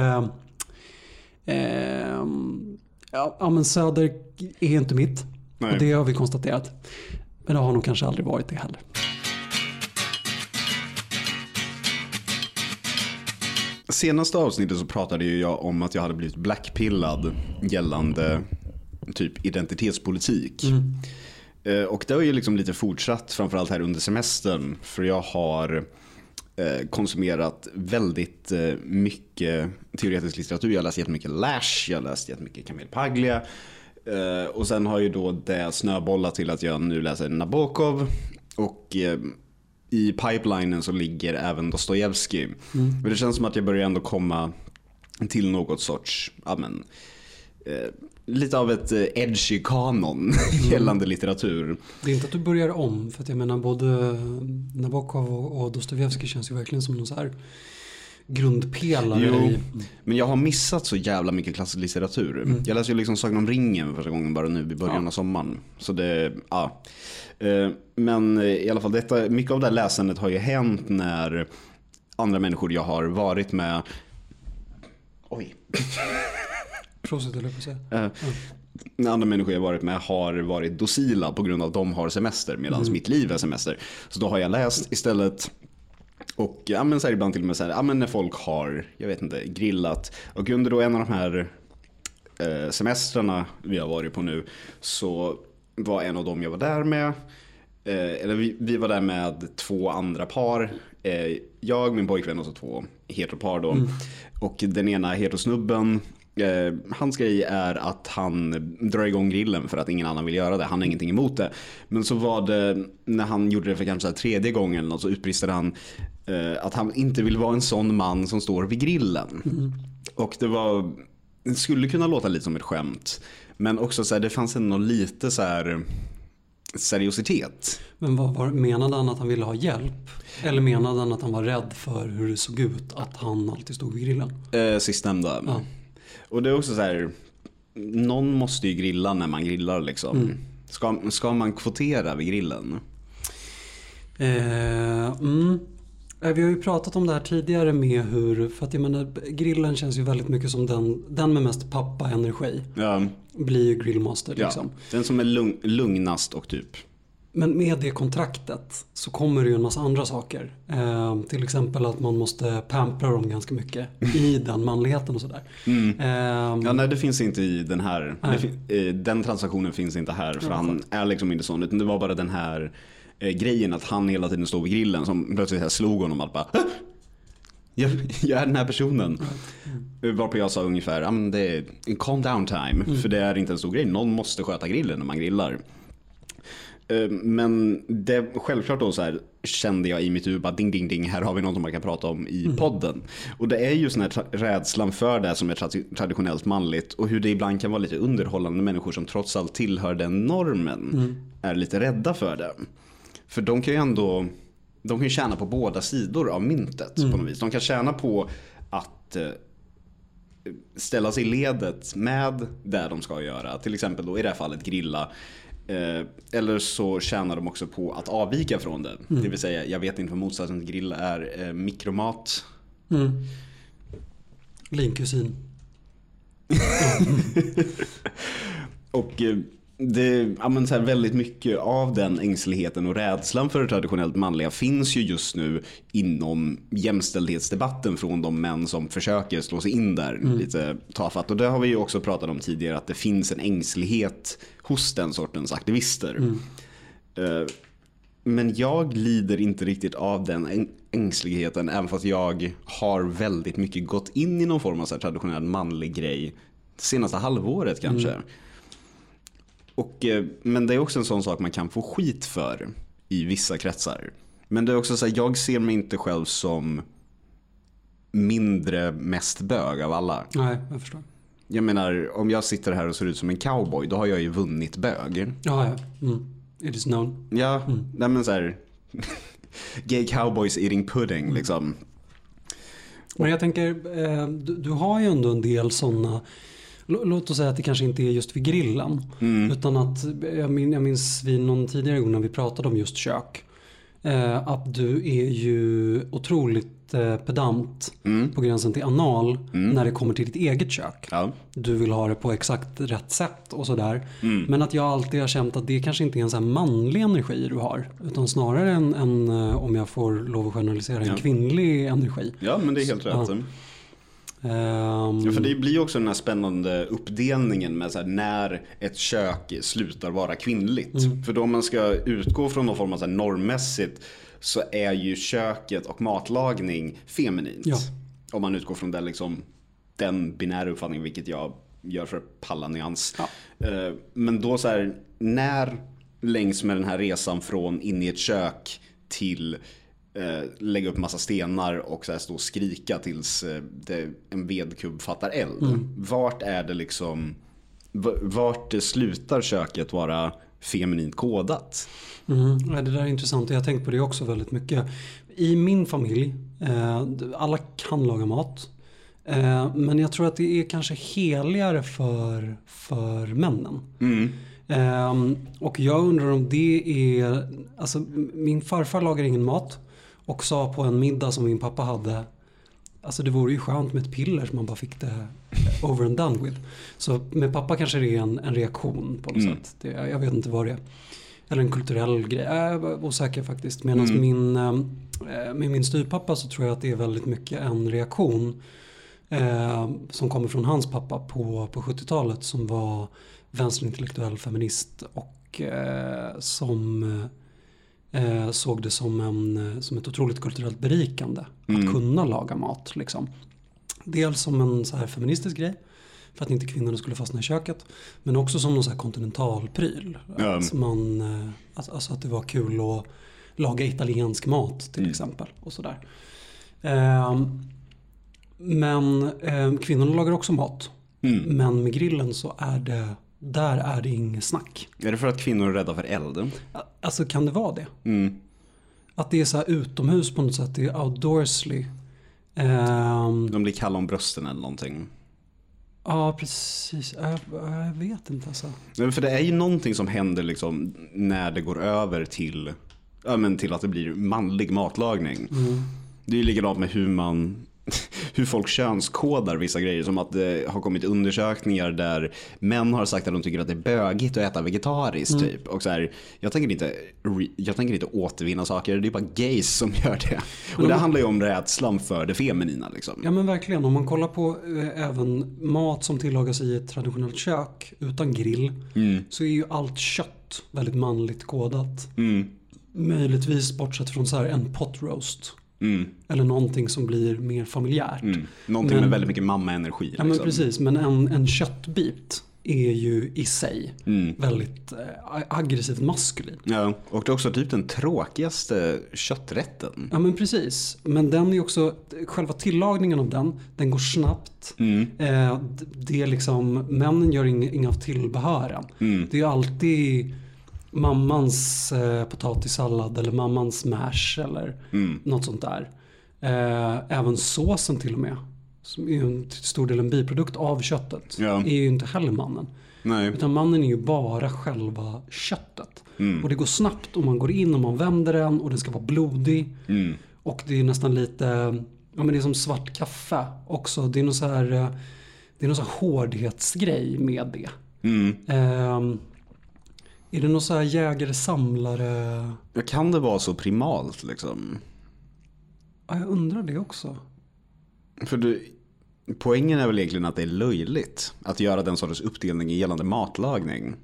S1: ja, ja, men Söder är inte mitt.
S2: Nej.
S1: Och det har vi konstaterat. Men det har nog kanske aldrig varit det heller.
S2: Senaste avsnittet så pratade ju jag om att jag hade blivit blackpillad gällande typ identitetspolitik. Eh, Och det har ju liksom lite fortsatt, framförallt här under semestern. För jag har eh, konsumerat väldigt eh, mycket teoretisk litteratur. Jag har läst jättemycket Lash, jag har läst jättemycket Camille Paglia. Och sen har ju då det snöbollat till att jag nu läser Nabokov. Och i pipelinen så ligger även Dostojevskij. Men det känns som att jag börjar ändå komma till något sorts, ja men, eh, lite av ett eh, edgy kanon gällande litteratur.
S1: Det är inte att du börjar om. För att jag menar både Nabokov och, och Dostojevskij känns ju verkligen som någon så här grundpelare
S2: Jo.
S1: i...
S2: Men jag har missat så jävla mycket klassisk litteratur. Jag läste ju liksom Sagan om ringen för första gången bara nu i början
S1: Ja.
S2: av sommaren. Så det, ja. Eh, Men eh, i alla fall, detta, mycket av det här läsandet har ju hänt när andra människor jag har varit med Oj.
S1: Prosit jag på säga.
S2: Eh, När andra människor jag varit med har varit docila på grund av att de har semester medan mitt liv är semester. Så då har jag läst istället. Och ja, men så ibland till och med så här, ja, men när folk har, jag vet inte, grillat. Och under då en av de här eh, semestrarna vi har varit på nu så var en av dem jag var där med. Eh, eller vi, vi var där med två andra par. Eh, jag, min pojkvän och så två heteropar då. Och den ena heterosnubben Eh, hans grej är att han drar igång grillen för att ingen annan vill göra det. Han har ingenting emot det. Men så var det när han gjorde det för kanske tredje gången eller något, så utbristade han eh, att han inte vill vara en sån man som står vid grillen. Och det var, det skulle kunna låta lite som ett skämt. Men också så här, det fanns ändå lite så här seriositet.
S1: Men vad var, menade han att han ville ha hjälp? Eller menade han att han var rädd för hur det såg ut att han alltid stod vid grillen?
S2: Eh, sistnämnda.
S1: Ja.
S2: Och det är också så här, någon måste ju grilla när man grillar liksom. Ska, ska man kvotera vid grillen?
S1: Eh, mm. Eh, Vi har ju pratat om det här tidigare med hur, för att jag menar grillen känns ju väldigt mycket som den, den med mest pappa-energi.
S2: Ja,
S1: Blir ju grillmaster
S2: ja.
S1: liksom.
S2: Den som är lugn, lugnast och typ.
S1: Men med det kontraktet så kommer det ju en massa andra saker. Eh, till exempel att man måste pampra dem ganska mycket i den manligheten och sådär. Eh,
S2: Ja, nej det finns inte i den här. Det den transaktionen finns inte här för
S1: Ja,
S2: han är liksom inte sån. Utan det var bara den här eh, grejen att han hela tiden stod vid grillen som plötsligt här slog honom att bara "Hå! jag, jag är den här personen. Mm. Varpå jag sa ungefär, det är calm down time. För det är inte en stor grej. Någon måste sköta grillen när man grillar. Eh, Men det, självklart då så här kände jag i mitt huvud bara ding ding ding, här har vi något man kan prata om i podden. Och det är just den här rädslan för det som är tra- traditionellt manligt och hur det ibland kan vara lite underhållande människor som trots allt tillhör den normen är lite rädda för det. För de kan ju ändå, de kan ju tjäna på båda sidor av myntet på något vis. De kan tjäna på att eh, ställa sig i ledet med det de ska göra. Till exempel då i det här fallet grilla. Eh, eller så tjänar de också på att avvika från det. Det vill säga, jag vet inte vad motsatsen till grilla är. Eh, mikromat.
S1: mm. Linkusin.
S2: Och eh, det, ja, men så väldigt mycket av den ängsligheten och rädslan för det traditionellt manliga finns ju just nu inom jämställdhetsdebatten från de män som försöker slå sig in där lite tafatt. Och det har vi ju också pratat om tidigare att det finns en ängslighet hos den sortens aktivister. Eh, Men jag lider inte riktigt av den äng- ängsligheten även fast jag har väldigt mycket gått in i någon form av så traditionell manlig grej senaste halvåret kanske. Och, eh, men det är också en sån sak man kan få skit för i vissa kretsar. Men det är också så här, jag ser mig inte själv som mindre mest bög av alla.
S1: Nej, jag förstår.
S2: Jag menar, om jag sitter här och ser ut som en cowboy, då har jag ju vunnit bög.
S1: Ja, ja. Mm. It is known.
S2: Ja, nej men så här. Gay cowboys eating pudding liksom.
S1: Men jag tänker, eh, du, du har ju ändå en del sådana Låt oss säga att det kanske inte är just vid grillen. Utan att jag, min, jag minns vid någon tidigare gång när vi pratade om just kök. Eh, att du är ju otroligt eh, pedant på gränsen till anal när det kommer till ditt eget kök.
S2: Ja.
S1: Du vill ha det på exakt rätt sätt och sådär. Men att jag alltid har känt att det kanske inte är en så manlig energi du har. Utan snarare en, en eh, om jag får lov att generalisera, en
S2: Ja.
S1: kvinnlig energi.
S2: ja, men det är helt rätt.
S1: Ja. Ehm,
S2: Ja, för det blir ju också den här spännande uppdelningen med så här, när ett kök slutar vara kvinnligt. För då man ska utgå från någon form av så här normmässigt så är ju köket och matlagning feminint.
S1: Ja.
S2: Om man utgår från den, liksom, den binära uppfattningen, vilket jag gör för att palla nyans.
S1: Ja.
S2: Eh, Men då så här, när längs med den här resan från in i ett kök till eh, lägga upp massa stenar och så här stå och skrika tills eh, det, en vedkubb fattar eld. Vart är det liksom, vart slutar köket vara feminint kodat?
S1: Mm, det där är intressant och jag har tänkt på det också väldigt mycket. I min familj, eh, alla kan laga mat. Eh, men jag tror att det är kanske heligare för, för männen. Ehm, och jag undrar om det är, alltså min farfar lagar ingen mat och sa på en middag som min pappa hade Alltså det vore ju skönt med ett piller som man bara fick det over and done with. Så med pappa kanske det är en, en reaktion på något sätt. Det, jag vet inte vad det är. Eller en kulturell grej. Jag är osäker faktiskt. Medan min, eh, med min styvpappa så tror jag att det är väldigt mycket en reaktion. Eh, som kommer från hans pappa på, på 70-talet som var vänsterintellektuell feminist och eh, som eh, såg det som, en, som ett otroligt kulturellt berikande att kunna laga mat. Liksom. Dels som en så här feministisk grej för att inte kvinnorna skulle fastna i köket. Men också som någon så här kontinentalpryl.
S2: Ja.
S1: Att, man, eh, alltså, alltså att det var kul att laga italiensk mat till exempel. Och sådär. Ehm, men eh, kvinnorna lagar också mat. Men med grillen så är det, där är det inget snack.
S2: Är det för att kvinnor är rädda för eld?
S1: Alltså kan det vara det?
S2: Mm.
S1: Att det är så här utomhus på något sätt, det är outdoorsly. Ehm,
S2: De blir kalla om brösten eller någonting.
S1: ja, precis. Jag, jag vet inte alltså.
S2: För det är ju någonting som händer liksom när det går över till, ja, men till att det blir manlig matlagning. Det är ju likadant med hur man hur folk könskodar vissa grejer. Som att det har kommit undersökningar där män har sagt att de tycker att det är bögigt att äta vegetariskt. Typ. Och så här, jag, tänker inte, jag tänker inte återvinna saker, det är bara gays som gör det. Och det handlar ju om rädslan för det feminina. Liksom.
S1: Ja men verkligen, om man kollar på eh, även mat som tillagas i ett traditionellt kök utan grill. Så är ju allt kött väldigt manligt kodat. Möjligtvis bortsett från så här en pot roast. Eller någonting som blir mer familjärt.
S2: Mm. Någonting
S1: Men-
S2: med väldigt mycket mamma-energi.
S1: Ja men
S2: liksom.
S1: precis, men en, en köttbit är ju i sig väldigt eh, aggressivt maskulin.
S2: Ja, och det är också typ den tråkigaste kötträtten.
S1: Ja men precis. Men den är också, själva tillagningen av den, den går snabbt. Eh, d- det är liksom, männen gör inga, inga av tillbehören. Det är alltid mammans eh, potatissallad eller mammans mash eller något sånt där. Eh, även såsen till och med. Som är en, till stor del en biprodukt av köttet.
S2: Ja.
S1: Är ju inte heller mannen.
S2: Nej.
S1: Utan mannen är ju bara själva köttet.
S2: Mm.
S1: Och det går snabbt och man går in och man vänder den och den ska vara blodig.
S2: Mm.
S1: Och det är nästan lite, ja men det är som svart kaffe också. Det är någon så här, eh, det är någon så hårdhetsgrej med det.
S2: Mm.
S1: Ehm, Är det någon så här jägare-samlare?
S2: Ja, Kan det vara så primalt liksom?
S1: Ja, jag undrar det också.
S2: För du, poängen är väl egentligen att det är löjligt att göra den sortens uppdelning gällande matlagning.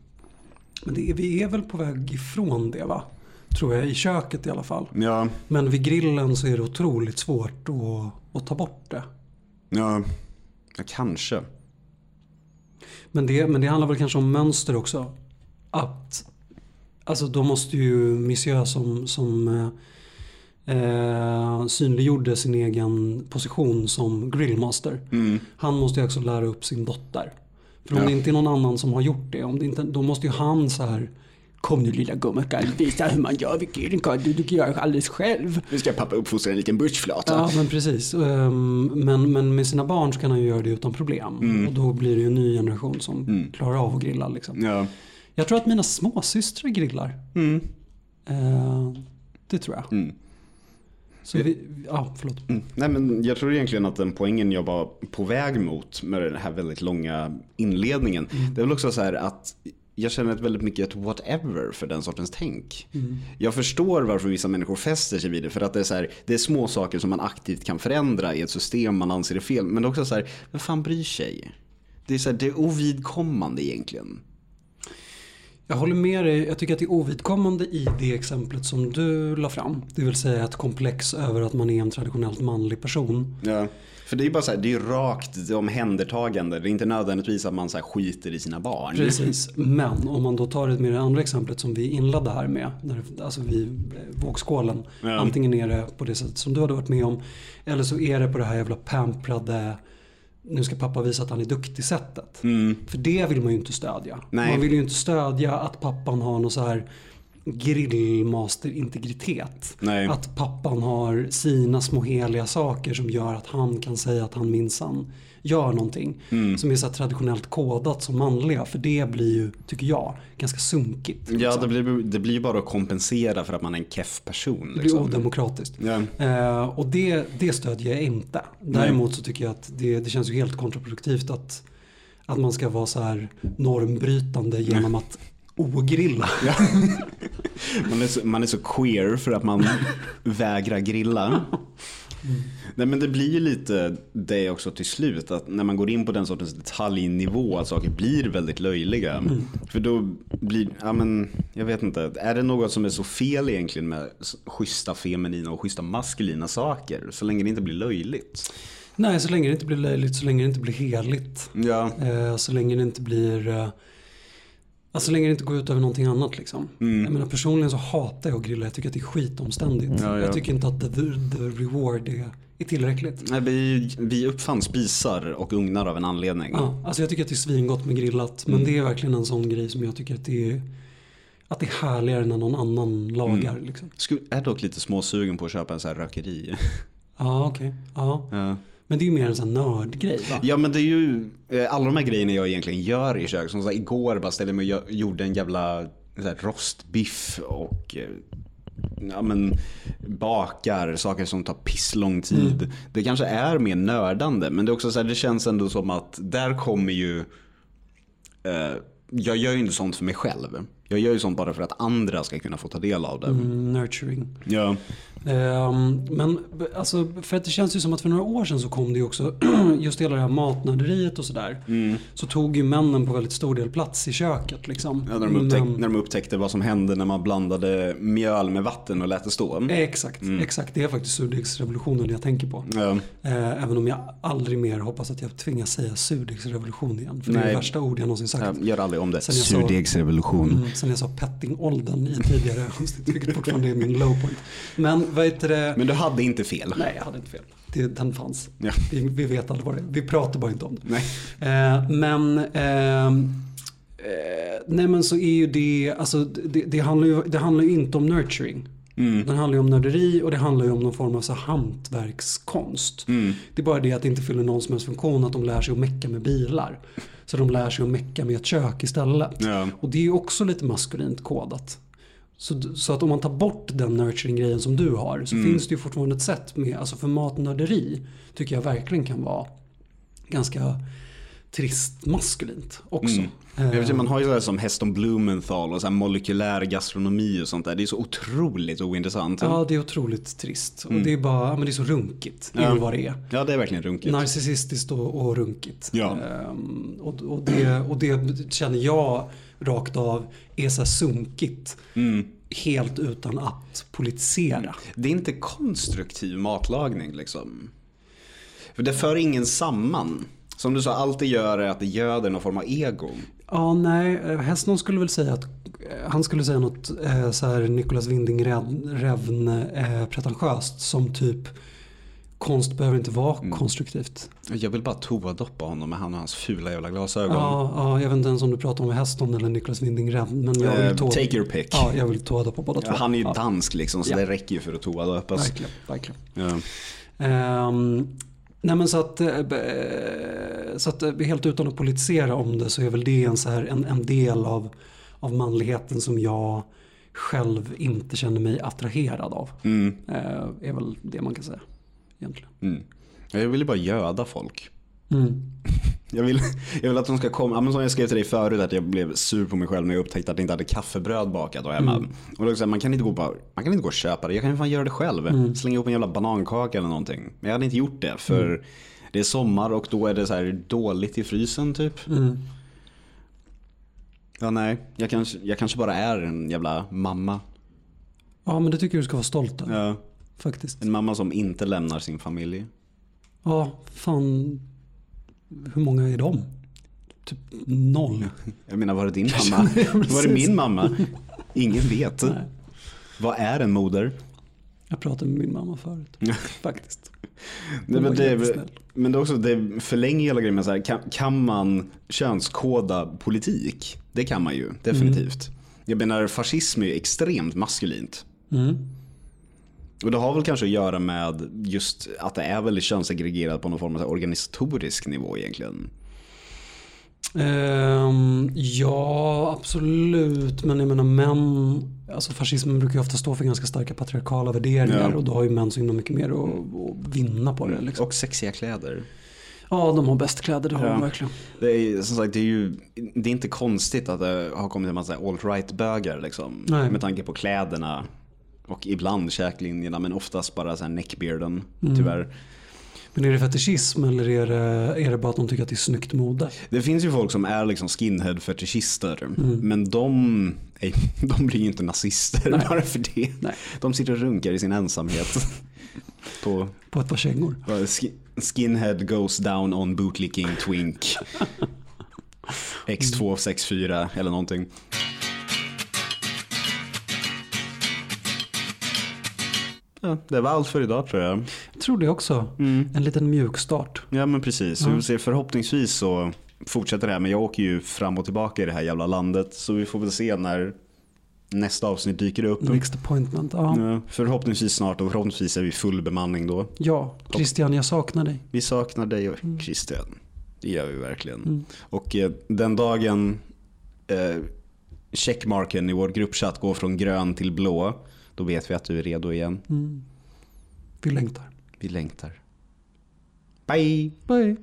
S1: Men det är, vi är väl på väg ifrån det va? Tror jag, i köket i alla fall.
S2: Ja,
S1: Men vid grillen så är det otroligt svårt att, att ta bort det.
S2: ja, ja kanske.
S1: Men det, men det handlar väl kanske om mönster också. Att, alltså då måste ju Monsieur som, som eh, eh, synliggjorde sin egen position som grillmaster. Han måste ju också lära upp sin dotter. För om
S2: Ja.
S1: det inte är någon annan som har gjort det, om det inte, då måste ju han så här Kom nu lilla gumman, jag visa hur man gör vid grillen. Kan Du, du kan göra alldeles själv.
S2: Nu ska pappa uppfostra en liten bushflata.
S1: Ja men precis. Ehm, Men, men med sina barn så kan han ju göra det utan problem. Och då blir det ju en ny generation som klarar av att grilla. Liksom.
S2: Ja.
S1: Jag tror att mina småsystrar grillar.
S2: Mm.
S1: Eh, det tror jag.
S2: Mm.
S1: Så vi, ja, förlåt.
S2: Mm. Nej men jag tror egentligen att den poängen jag var på väg mot med den här väldigt långa inledningen. Det är väl också så här att jag känner ett väldigt mycket ett whatever för den sortens tänk. Jag förstår varför vissa människor fäster sig vid det. För att det är, så här, det är små saker som man aktivt kan förändra i ett system man anser är fel. Men det är också så här, vem fan bryr sig? Det är, så här, det är ovidkommande egentligen.
S1: Jag håller med dig. Jag tycker att det är ovidkommande i det exemplet som du la fram. Det vill säga ett komplex över att man är en traditionellt manlig person.
S2: Ja. För det är ju bara så här, det är rakt omhändertagande. Det är inte nödvändigtvis att man så skiter i sina barn.
S1: Precis, men om man då tar det med det andra exemplet som vi inledde här med, när alltså vid vågskålen.
S2: Ja.
S1: Antingen är det på det sätt som du hade varit med om, eller så är det på det här jävla pamprade, nu ska pappa visa att han är duktig sättet. För det vill man ju inte stödja.
S2: Nej.
S1: Man vill ju inte stödja att pappan har någon så här grillmaster-integritet.
S2: Nej.
S1: Att pappan har sina små heliga saker som gör att han kan säga att han minsann gör någonting.
S2: Mm.
S1: Som är så traditionellt kodat som manliga. För det blir ju, tycker jag, ganska sunkigt.
S2: Ja,
S1: liksom.
S2: det blir, det blir bara att kompensera för att man är en keff person.
S1: Det blir
S2: Liksom.
S1: odemokratiskt.
S2: Ja.
S1: Eh, och det, det stödjer jag inte. Däremot så tycker jag att det, det känns ju helt kontraproduktivt att, att man ska vara så här normbrytande genom att ogrilla.
S2: Man, är så, man är så queer för att man vägrar grilla. Nej men det blir ju lite det också till slut. Att när man går in på den sortens detaljnivå att saker blir väldigt löjliga. För då blir, ja men jag vet inte. Är det något som är så fel egentligen med schyssta feminina och schyssta maskulina saker? Så länge det inte blir löjligt.
S1: Nej, så länge det inte blir löjligt, så länge det inte blir heligt.
S2: Ja.
S1: Eh, så länge det inte blir... Alltså så länge det inte går ut över någonting annat liksom. Jag menar personligen så hatar jag att grilla. Jag tycker att det är skitomständigt.
S2: Ja, ja.
S1: Jag tycker inte att the, the reward är, är tillräckligt.
S2: Nej, vi, vi uppfann spisar och ugnar av en anledning.
S1: Ja, alltså jag tycker att det är svingott med grillat. Men det är verkligen en sån grej som jag tycker att det är, att det är härligare när någon annan lagar. Liksom.
S2: Skulle, är dock lite småsugen på att köpa en sån här rökeri.
S1: Ja, okej. Ja.
S2: Ja.
S1: Men det är ju mer en sån nördgrej va?
S2: Ja men det är ju eh, alla de här grejerna jag egentligen gör i köket. Som så här, igår bara ställde mig och gjorde en jävla så här, rostbiff och eh, ja, men, bakar saker som tar pisslång tid. Det kanske är mer nördande men det är också så här, det känns ändå som att där kommer ju eh, jag gör ju inte sånt för mig själv. Jag gör ju sånt bara för att andra ska kunna få ta del av det.
S1: Mm, nurturing.
S2: Ja.
S1: Ehm, men alltså, för att det känns ju som att för några år sedan så kom det ju också, just hela det här matnörderiet och sådär. Så tog ju männen på väldigt stor del plats i köket liksom.
S2: Ja, när, de upptäck,
S1: Men-
S2: när de upptäckte vad som hände när man blandade mjöl med vatten och lät det stå.
S1: Exakt, exakt. Det är faktiskt surdegsrevolutionen jag tänker på.
S2: Ja.
S1: Eh, även om jag aldrig mer hoppas att jag tvingas säga surdegsrevolution igen. För det är
S2: Nej.
S1: det värsta ord jag någonsin sagt.
S2: Jag gör aldrig om det.
S1: Sen jag sa-
S2: Surdegsrevolution.
S1: Mm, sen jag sa pettingåldern i tidigare avsnitt, vilket fortfarande är min low point. Men vad heter det?
S2: Men du hade inte fel.
S1: Nej, jag hade inte fel. Det, den fanns.
S2: Ja.
S1: Vi, vi vet aldrig vad det är. Vi pratar bara inte om det.
S2: Nej.
S1: Eh, men, ehm, eh, nej men så är ju det, alltså det, det, handlar ju, det handlar ju inte om nurturing.
S2: Mm.
S1: Den handlar ju om nörderi och det handlar ju om någon form av så hantverkskonst.
S2: Mm.
S1: Det är bara det att det inte fyller någon som helst funktion att de lär sig att mecka med bilar. Så de lär sig att mecka med ett kök istället.
S2: Ja.
S1: Och det är ju också lite maskulint kodat. Så, så att om man tar bort den nurturing-grejen som du har så finns det ju fortfarande ett sätt med, alltså för matnörderi tycker jag verkligen kan vara ganska trist maskulint också.
S2: Jag vet,
S1: Eh,
S2: man har ju sådär som Heston Blumenthal och så molekylär gastronomi och sånt där. Det är så otroligt ointressant.
S1: Ja, det är otroligt trist.
S2: Mm.
S1: Och det är bara, men det är så runkigt. Det är
S2: Ja.
S1: vad det är.
S2: Ja, det är verkligen runkigt.
S1: Narcissistiskt och, och runkigt.
S2: Ja.
S1: Ehm, och, och, det, och det känner jag rakt av är så här sunkigt.
S2: Mm.
S1: Helt utan att politisera.
S2: Det är inte konstruktiv matlagning liksom. För det för ingen samman. Som du sa, allt det gör är att det göder någon form av ego.
S1: Ja, nej, eh, Hessnon skulle väl säga att eh, han skulle säga något eh, så här Nicolas Winding Revn eh, pretentiöst som typ konst behöver inte vara
S2: Mm.
S1: konstruktivt.
S2: Jag vill bara toadoppa honom med han och hans fula jävla glasögon.
S1: Ja, ja, jag vet inte ens om du pratar om Heston eller Nicolas Winding Revn. Men jag
S2: Eh,
S1: vill tå-
S2: take your pick.
S1: Ja, jag vill tåda på båda
S2: Ja,
S1: två.
S2: han är ju
S1: ja,
S2: dansk liksom, så
S1: Ja.
S2: det räcker ju för att toadoppas.
S1: Verkligen, verkligen.
S2: Ja.
S1: Nej men så att, eh, så att eh, helt utan att politisera om det så är väl det en, så här, en, en del av, av manligheten som jag själv inte känner mig attraherad av.
S2: Mm,
S1: Eh, är väl det man kan säga egentligen.
S2: mm. Jag vill ju bara göda folk.
S1: Mm.
S2: Jag vill, jag vill att de ska komma, ja, men som jag skrev till dig förut att jag blev sur på mig själv när jag upptäckte att jag inte hade kaffebröd bakat och hemma. Och då så här, man, kan inte gå bara, man kan inte gå och köpa det, jag kan ju fan göra det själv. Slänga ihop en jävla banankaka eller någonting. Men jag hade inte gjort det för det är sommar och då är det så här dåligt i frysen typ.
S1: Mm.
S2: Ja nej, jag kanske, jag kanske bara är en jävla mamma.
S1: Ja men det tycker jag du ska vara stolt över
S2: Ja,
S1: faktiskt.
S2: en mamma som inte lämnar sin familj.
S1: Ja, fan. Hur många är de? Typ noll.
S2: Jag menar var det din mamma? var det min mamma? Ingen vet.
S1: Nej.
S2: Vad är en moder?
S1: Jag pratade med min mamma förut. Faktiskt.
S2: Nej, men, det, men det också, det förlänger hela grejen med så här, kan, kan man könskoda politik? Det kan man ju, definitivt. Jag menar fascism är ju extremt maskulint.
S1: Mm.
S2: Och det har väl kanske att göra med just att det är väldigt könssegregerat på någon form av organisatorisk nivå egentligen.
S1: Ehm, ja, absolut. Men jag menar män, alltså fascismen brukar ju ofta stå för ganska starka patriarkala värderingar
S2: Ja.
S1: och då har ju män så himla mycket mer att, att vinna på det. Liksom.
S2: Och sexiga kläder.
S1: Ja, de har bäst kläder, det har
S2: Ja.
S1: de verkligen.
S2: Det är, som sagt, det är ju det är inte konstigt att det har kommit en massa alt-right bögar liksom. Med tanke på kläderna. Och ibland käklinjerna men oftast bara så här neckbearden tyvärr.
S1: Men är det fetischism eller är det, är det bara att de tycker att det är snyggt mode?
S2: Det finns ju folk som är liksom skinhead-fetischister. Men de, är, de blir ju inte nazister bara för det.
S1: Nej.
S2: De sitter och runkar i sin ensamhet. på
S1: På ett par kängor.
S2: Skinhead goes down on bootlicking twink. X264 eller någonting. Ja, det var allt för idag tror jag.
S1: Jag tror det också. En liten mjukstart.
S2: Ja men precis, så vi får se, förhoppningsvis så fortsätter det här. Men jag åker ju fram och tillbaka i det här jävla landet. Så vi får väl se när nästa avsnitt dyker upp.
S1: Next appointment. Ja.
S2: Ja, förhoppningsvis snart och förhoppningsvis är vi full bemanning då.
S1: ja, Christian jag saknar dig.
S2: Vi saknar dig och Christian. Det gör vi verkligen. Och eh, den dagen eh, checkmarken i vår gruppchatt går från grön till blå. Då vet vi att du är redo igen.
S1: Vi längtar.
S2: Vi längtar. Bye!
S1: Bye.